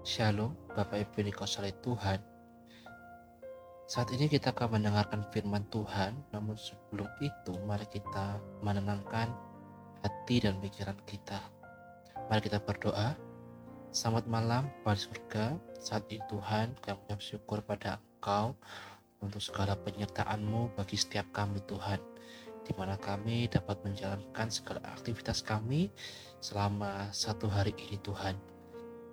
Shalom, Bapak Ibu dikasihi Tuhan. Saat ini kita akan mendengarkan firman Tuhan, namun sebelum itu mari kita menenangkan hati dan pikiran kita. Mari kita berdoa. Selamat malam, Bapak surga. Saat ini Tuhan, kami mengucap syukur pada Engkau untuk segala penyertaan-Mu bagi setiap kami Tuhan di mana kami dapat menjalankan segala aktivitas kami selama satu hari ini Tuhan.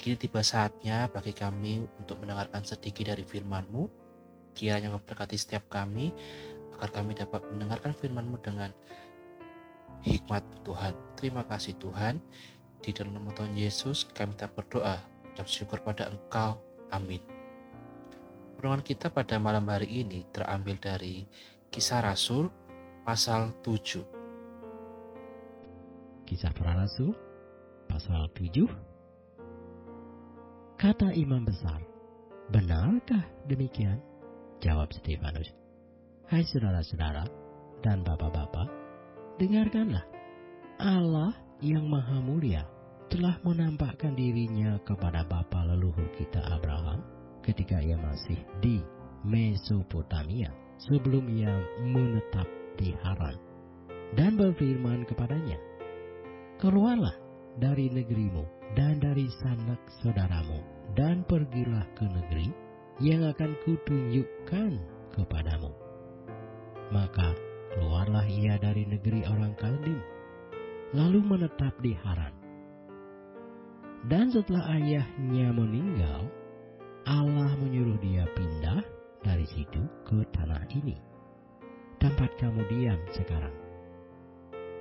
Kini tiba saatnya bagi kami untuk mendengarkan sedikit dari firman-Mu. Kiranya memberkati setiap kami, agar kami dapat mendengarkan firman-Mu dengan hikmat Tuhan. Terima kasih Tuhan. Di dalam nama Tuhan Yesus kami tak berdoa dan syukur pada Engkau. Amin. Renungan kita pada malam hari ini terambil dari Kisah Rasul pasal 7. Kisah para Rasul pasal 7 Kata imam besar, benarkah demikian? Jawab Stefanus. Hai saudara-saudara dan bapak-bapak, dengarkanlah. Allah yang maha mulia telah menampakkan dirinya kepada bapa leluhur kita Abraham ketika ia masih di Mesopotamia sebelum ia menetap di Haran dan berfirman kepadanya, Keluarlah dari negerimu dan dari sanak saudaramu dan pergilah ke negeri yang akan kutunjukkan kepadamu. Maka keluarlah ia dari negeri orang Kaldim, lalu menetap di Haran. Dan setelah ayahnya meninggal, Allah menyuruh dia pindah dari situ ke tanah ini tempat kamu diam sekarang.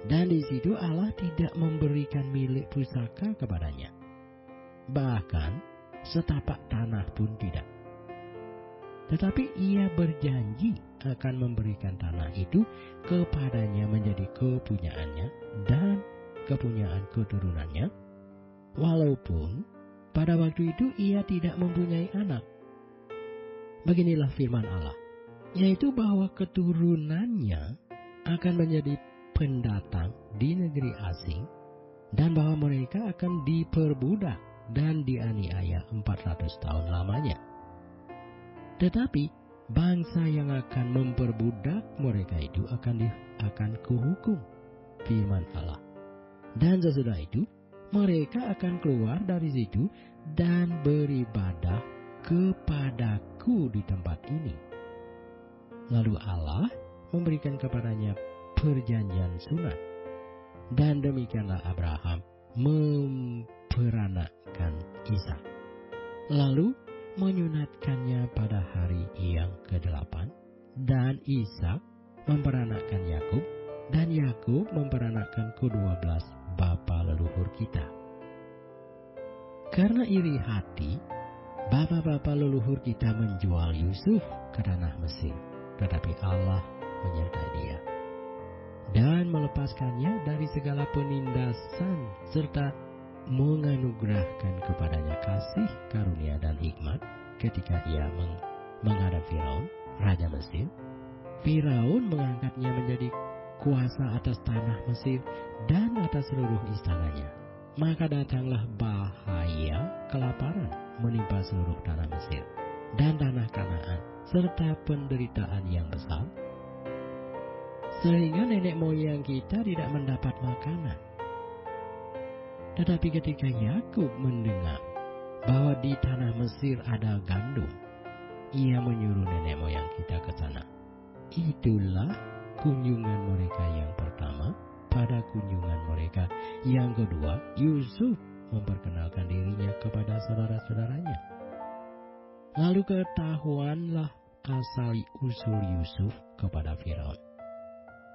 Dan di situ Allah tidak memberikan milik pusaka kepadanya. Bahkan setapak tanah pun tidak. Tetapi ia berjanji akan memberikan tanah itu kepadanya menjadi kepunyaannya dan kepunyaan keturunannya, walaupun pada waktu itu ia tidak mempunyai anak. Beginilah firman Allah yaitu bahwa keturunannya akan menjadi pendatang di negeri asing dan bahwa mereka akan diperbudak dan dianiaya 400 tahun lamanya. Tetapi bangsa yang akan memperbudak mereka itu akan di, akan kuhukum firman Allah. Dan sesudah itu mereka akan keluar dari situ dan beribadah kepadaku di tempat ini Lalu Allah memberikan kepadanya perjanjian sunat. Dan demikianlah Abraham memperanakkan Ishak. Lalu menyunatkannya pada hari yang ke-8 dan Ishak memperanakkan Yakub dan Yakub memperanakkan ke-12 bapa leluhur kita. Karena iri hati, bapa-bapa leluhur kita menjual Yusuf ke tanah Mesir tetapi Allah menyertai dia dan melepaskannya dari segala penindasan serta menganugerahkan kepadanya kasih karunia dan hikmat ketika ia meng menghadap Firaun, raja Mesir. Firaun mengangkatnya menjadi kuasa atas tanah Mesir dan atas seluruh istananya. Maka datanglah bahaya kelaparan menimpa seluruh tanah Mesir dan tanah Kanaan serta penderitaan yang besar, sehingga nenek moyang kita tidak mendapat makanan. Tetapi ketika Yakub mendengar bahwa di tanah Mesir ada gandum, ia menyuruh nenek moyang kita ke sana. Itulah kunjungan mereka yang pertama. Pada kunjungan mereka yang kedua, Yusuf memperkenalkan dirinya kepada saudara-saudaranya. Lalu ketahuanlah asal usul Yusuf kepada Firaun.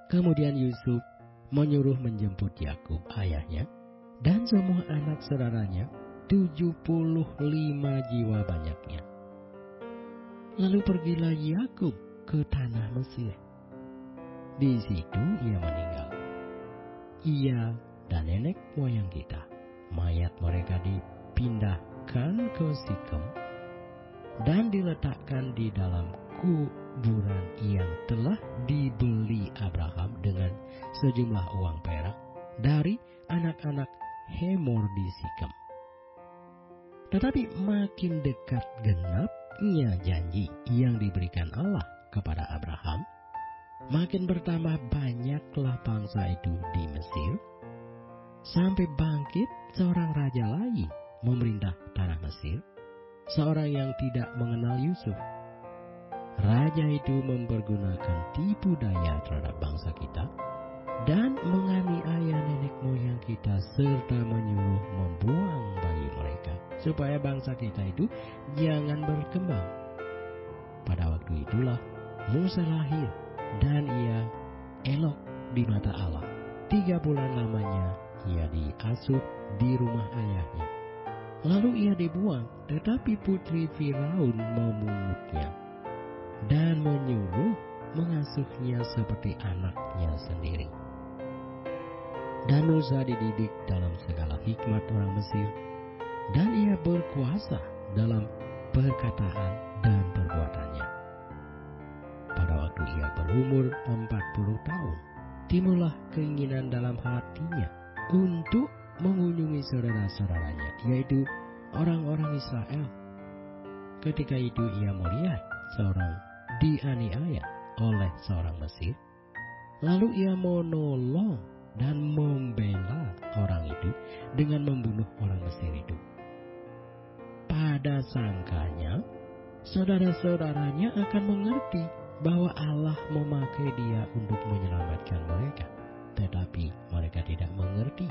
Kemudian Yusuf menyuruh menjemput Yakub ayahnya dan semua anak saudaranya 75 jiwa banyaknya. Lalu pergilah Yakub ke tanah Mesir. Di situ ia meninggal. Ia dan nenek moyang kita, mayat mereka dipindahkan ke Sikem dan diletakkan di dalam kuburan yang telah dibeli Abraham dengan sejumlah uang perak dari anak-anak Hemor di Sikem. Tetapi makin dekat genapnya janji yang diberikan Allah kepada Abraham, makin bertambah banyaklah bangsa itu di Mesir, sampai bangkit seorang raja lain memerintah tanah Mesir, seorang yang tidak mengenal Yusuf. Raja itu mempergunakan tipu daya terhadap bangsa kita dan menganiaya nenek moyang kita serta menyuruh membuang bayi mereka supaya bangsa kita itu jangan berkembang. Pada waktu itulah Musa lahir dan ia elok di mata Allah. Tiga bulan lamanya ia diasuh di rumah ayahnya. Lalu ia dibuang, tetapi putri Firaun memungutnya dan menyuruh mengasuhnya seperti anaknya sendiri. Dan Musa dididik dalam segala hikmat orang Mesir, dan ia berkuasa dalam perkataan dan perbuatannya. Pada waktu ia berumur 40 tahun, timbullah keinginan dalam hatinya untuk mengunjungi saudara-saudaranya, yaitu orang-orang Israel. Ketika itu ia melihat seorang dianiaya oleh seorang Mesir, lalu ia menolong dan membela orang itu dengan membunuh orang Mesir itu. Pada sangkanya, saudara-saudaranya akan mengerti bahwa Allah memakai dia untuk menyelamatkan mereka, tetapi mereka tidak mengerti.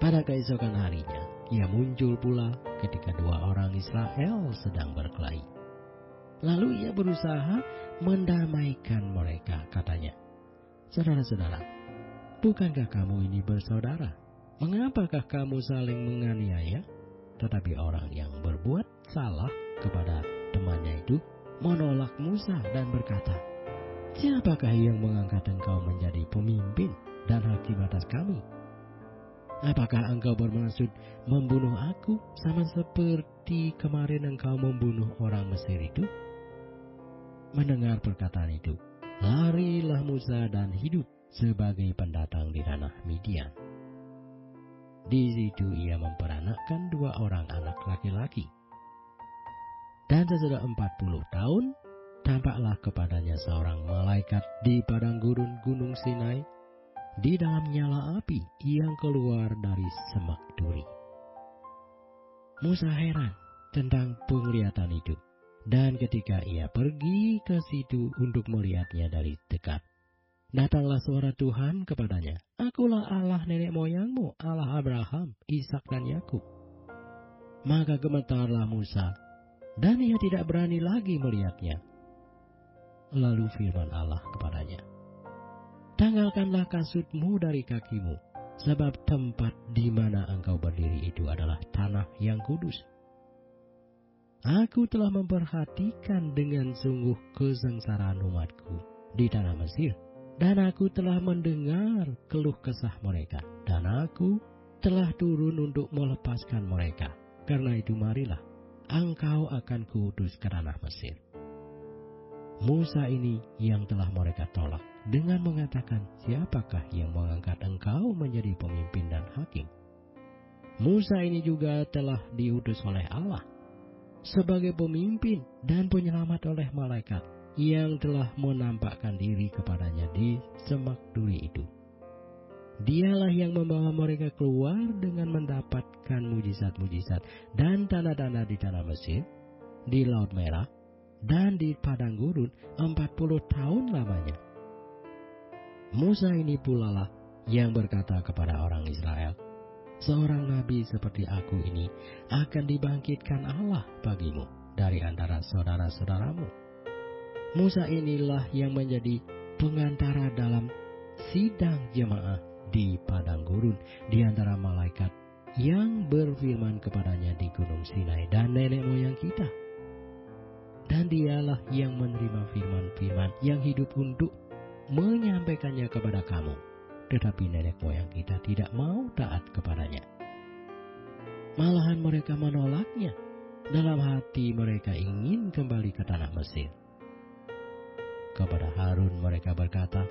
Pada keesokan harinya, ia muncul pula ketika dua orang Israel sedang berkelahi. Lalu ia berusaha mendamaikan mereka, katanya. Saudara-saudara, bukankah kamu ini bersaudara? Mengapakah kamu saling menganiaya? Tetapi orang yang berbuat salah kepada temannya itu menolak Musa dan berkata, Siapakah yang mengangkat engkau menjadi pemimpin dan hakim atas kami? Apakah engkau bermaksud membunuh aku sama seperti kemarin engkau membunuh orang Mesir itu? Mendengar perkataan itu, larilah Musa dan hidup sebagai pendatang di tanah Midian. Di situ ia memperanakkan dua orang anak laki-laki. Dan sesudah empat puluh tahun, tampaklah kepadanya seorang malaikat di padang gurun gunung Sinai di dalam nyala api yang keluar dari semak duri. Musa heran tentang penglihatan itu, dan ketika ia pergi ke situ untuk melihatnya dari dekat, datanglah suara Tuhan kepadanya, Akulah Allah nenek moyangmu, Allah Abraham, Ishak dan Yakub. Maka gemetarlah Musa, dan ia tidak berani lagi melihatnya. Lalu firman Allah kepadanya, Tanggalkanlah kasutmu dari kakimu, sebab tempat di mana engkau berdiri itu adalah tanah yang kudus. Aku telah memperhatikan dengan sungguh kesengsaraan umatku di tanah Mesir, dan aku telah mendengar keluh kesah mereka, dan aku telah turun untuk melepaskan mereka. Karena itu marilah, engkau akan kuutus ke tanah Mesir. Musa ini yang telah mereka tolak dengan mengatakan, "Siapakah yang mengangkat engkau menjadi pemimpin dan hakim?" Musa ini juga telah diutus oleh Allah sebagai pemimpin dan penyelamat oleh malaikat yang telah menampakkan diri kepadanya di semak duri itu. Dialah yang membawa mereka keluar dengan mendapatkan mujizat-mujizat dan tanda-tanda di tanah Mesir, di Laut Merah, dan di padang gurun 40 tahun lamanya. Musa ini pula lah yang berkata kepada orang Israel, Seorang nabi seperti aku ini akan dibangkitkan Allah bagimu dari antara saudara-saudaramu. Musa inilah yang menjadi pengantara dalam sidang jemaah di padang gurun di antara malaikat yang berfirman kepadanya di gunung Sinai dan nenek moyang kita dan dialah yang menerima firman-firman yang hidup untuk menyampaikannya kepada kamu. Tetapi nenek moyang kita tidak mau taat kepadanya. Malahan mereka menolaknya. Dalam hati mereka ingin kembali ke tanah Mesir. Kepada Harun mereka berkata,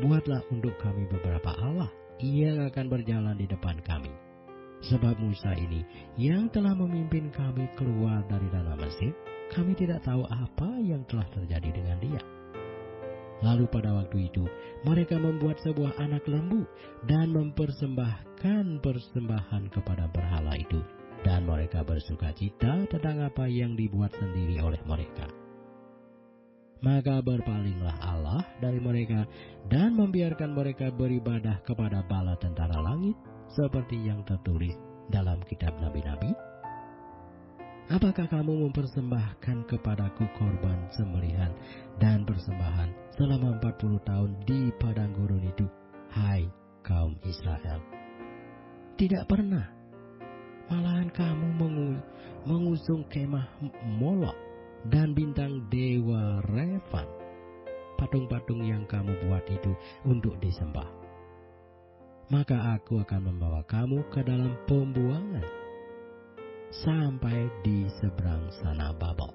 Buatlah untuk kami beberapa Allah yang akan berjalan di depan kami. Sebab Musa ini yang telah memimpin kami keluar dari tanah Mesir, kami tidak tahu apa yang telah terjadi dengan dia. Lalu pada waktu itu mereka membuat sebuah anak lembu dan mempersembahkan persembahan kepada berhala itu. Dan mereka bersuka cita tentang apa yang dibuat sendiri oleh mereka. Maka berpalinglah Allah dari mereka dan membiarkan mereka beribadah kepada bala tentara langit seperti yang tertulis dalam kitab nabi-nabi Apakah kamu mempersembahkan kepadaku korban sembelihan dan persembahan selama 40 tahun di padang gurun itu, hai kaum Israel? Tidak pernah. Malahan kamu mengusung kemah Molok dan bintang Dewa Revan. Patung-patung yang kamu buat itu untuk disembah. Maka aku akan membawa kamu ke dalam pembuangan sampai di seberang sana Babel.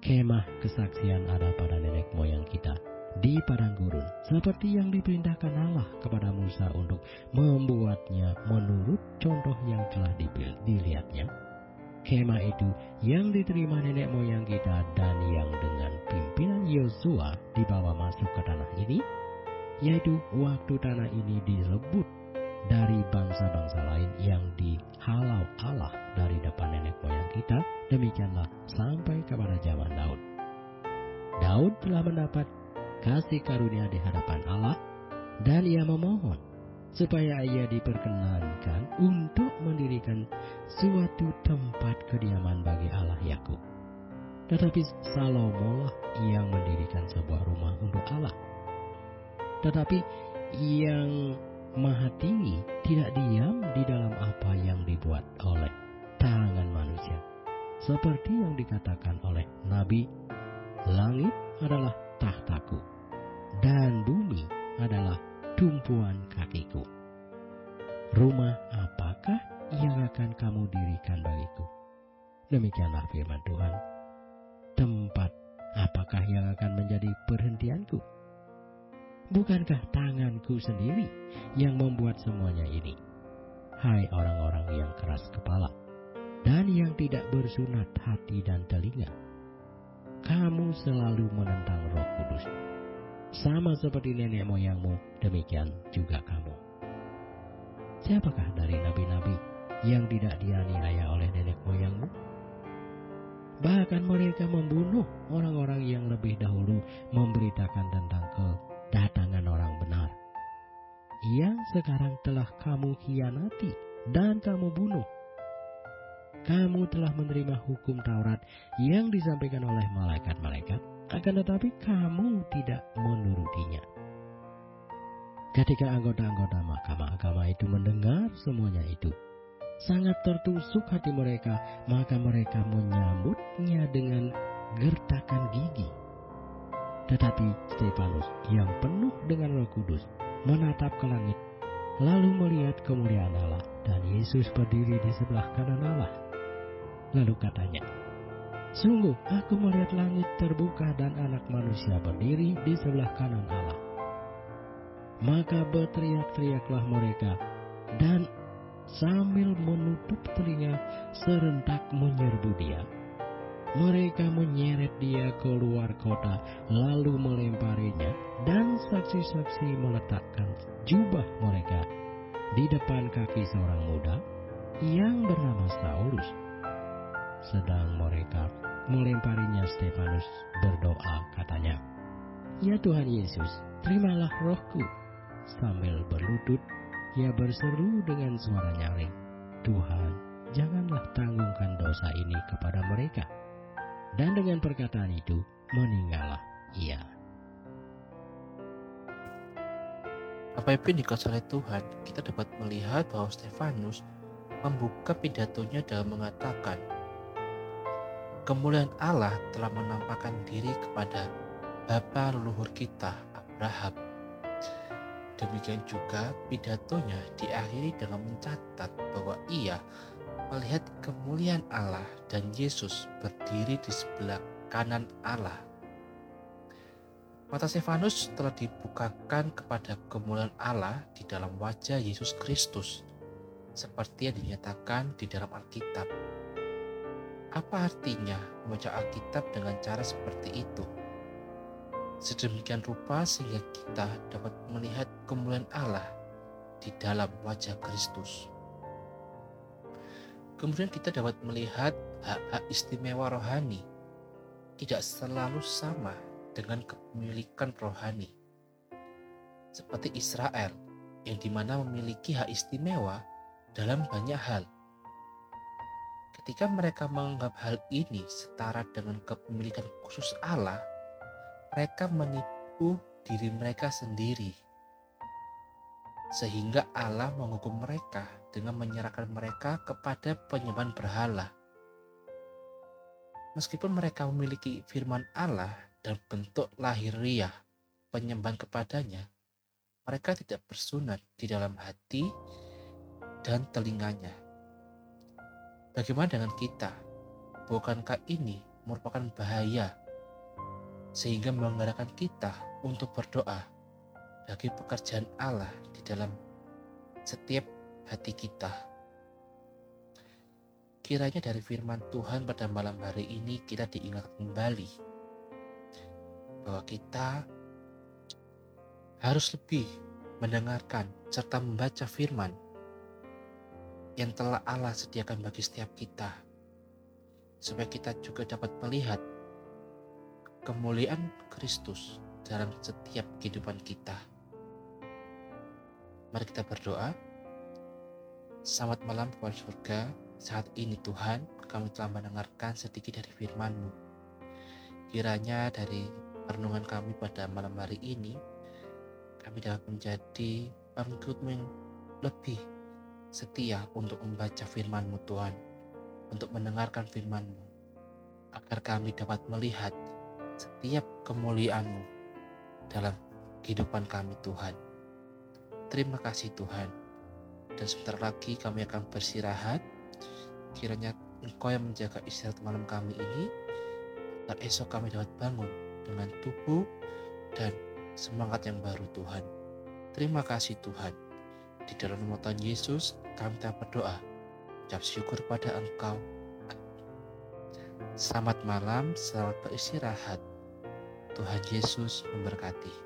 Kemah kesaksian ada pada nenek moyang kita di padang gurun, seperti yang diperintahkan Allah kepada Musa untuk membuatnya menurut contoh yang telah dilihatnya. Kemah itu yang diterima nenek moyang kita dan yang dengan pimpinan Yosua dibawa masuk ke tanah ini, yaitu waktu tanah ini direbut dari bangsa-bangsa lain yang dihalau Allah dari depan nenek moyang kita, demikianlah sampai kepada zaman Daud. Daud telah mendapat kasih karunia di hadapan Allah dan ia memohon supaya ia diperkenankan untuk mendirikan suatu tempat kediaman bagi Allah Yakub. Tetapi Salomo lah yang mendirikan sebuah rumah untuk Allah. Tetapi yang Maha Tinggi tidak diam di dalam apa yang dibuat oleh tangan manusia. Seperti yang dikatakan oleh Nabi, langit adalah tahtaku dan bumi adalah tumpuan kakiku. Rumah apakah yang akan kamu dirikan bagiku? Demikianlah firman Tuhan. Tempat apakah yang akan menjadi perhentianku? Bukankah tanganku sendiri yang membuat semuanya ini? Hai orang-orang yang keras kepala dan yang tidak bersunat hati dan telinga. Kamu selalu menentang roh kudus. Sama seperti nenek moyangmu, demikian juga kamu. Siapakah dari nabi-nabi yang tidak dianiaya oleh nenek moyangmu? Bahkan mereka membunuh orang-orang yang lebih dahulu memberitakan tentang ke datangan orang benar yang sekarang telah kamu hianati dan kamu bunuh. Kamu telah menerima hukum Taurat yang disampaikan oleh malaikat-malaikat, akan tetapi kamu tidak menurutinya. Ketika anggota-anggota mahkamah agama itu mendengar semuanya itu, sangat tertusuk hati mereka, maka mereka menyambutnya dengan gertakan gigi tetapi Stefanus yang penuh dengan roh kudus menatap ke langit, lalu melihat kemuliaan Allah dan Yesus berdiri di sebelah kanan Allah. Lalu katanya, Sungguh aku melihat langit terbuka dan anak manusia berdiri di sebelah kanan Allah. Maka berteriak-teriaklah mereka dan sambil menutup telinga serentak menyerbu dia mereka menyeret dia keluar kota, lalu melemparinya, dan saksi-saksi meletakkan jubah mereka di depan kaki seorang muda yang bernama Saulus. Sedang mereka melemparinya, Stefanus berdoa, katanya, "Ya Tuhan Yesus, terimalah rohku." Sambil berlutut, ia berseru dengan suara nyaring, "Tuhan, janganlah tanggungkan dosa ini kepada mereka." Dan dengan perkataan itu meninggallah ia. Apa yang dikasih oleh Tuhan, kita dapat melihat bahwa Stefanus membuka pidatonya dalam mengatakan, Kemuliaan Allah telah menampakkan diri kepada Bapa leluhur kita, Abraham. Demikian juga pidatonya diakhiri dengan mencatat bahwa ia melihat kemuliaan Allah dan Yesus berdiri di sebelah kanan Allah. Mata Stefanus telah dibukakan kepada kemuliaan Allah di dalam wajah Yesus Kristus. seperti yang dinyatakan di dalam Alkitab. Apa artinya membaca Alkitab dengan cara seperti itu? Sedemikian rupa sehingga kita dapat melihat kemuliaan Allah di dalam wajah Kristus. Kemudian kita dapat melihat hak-hak istimewa rohani tidak selalu sama dengan kepemilikan rohani. Seperti Israel yang di mana memiliki hak istimewa dalam banyak hal. Ketika mereka menganggap hal ini setara dengan kepemilikan khusus Allah, mereka menipu diri mereka sendiri. Sehingga Allah menghukum mereka dengan menyerahkan mereka kepada penyembahan berhala. Meskipun mereka memiliki firman Allah dan bentuk lahiriah penyembahan kepadanya, mereka tidak bersunat di dalam hati dan telinganya. Bagaimana dengan kita? Bukankah ini merupakan bahaya sehingga menggerakkan kita untuk berdoa bagi pekerjaan Allah di dalam setiap hati kita. Kiranya dari firman Tuhan pada malam hari ini kita diingat kembali bahwa kita harus lebih mendengarkan serta membaca firman yang telah Allah sediakan bagi setiap kita, supaya kita juga dapat melihat kemuliaan Kristus dalam setiap kehidupan kita. Mari kita berdoa. Selamat malam Tuhan surga. Saat ini Tuhan, kami telah mendengarkan sedikit dari firman-Mu. Kiranya dari renungan kami pada malam hari ini, kami dapat menjadi pengikut-Mu yang lebih setia untuk membaca firman-Mu Tuhan, untuk mendengarkan firman-Mu, agar kami dapat melihat setiap kemuliaan-Mu dalam kehidupan kami Tuhan. Terima kasih Tuhan. Dan sebentar lagi kami akan bersirahat. Kiranya Engkau yang menjaga istirahat malam kami ini, agar esok kami dapat bangun dengan tubuh dan semangat yang baru Tuhan. Terima kasih Tuhan. Di dalam nama Tuhan Yesus, kami telah berdoa. Ucap syukur pada Engkau. Selamat malam, selamat beristirahat. Tuhan Yesus memberkati.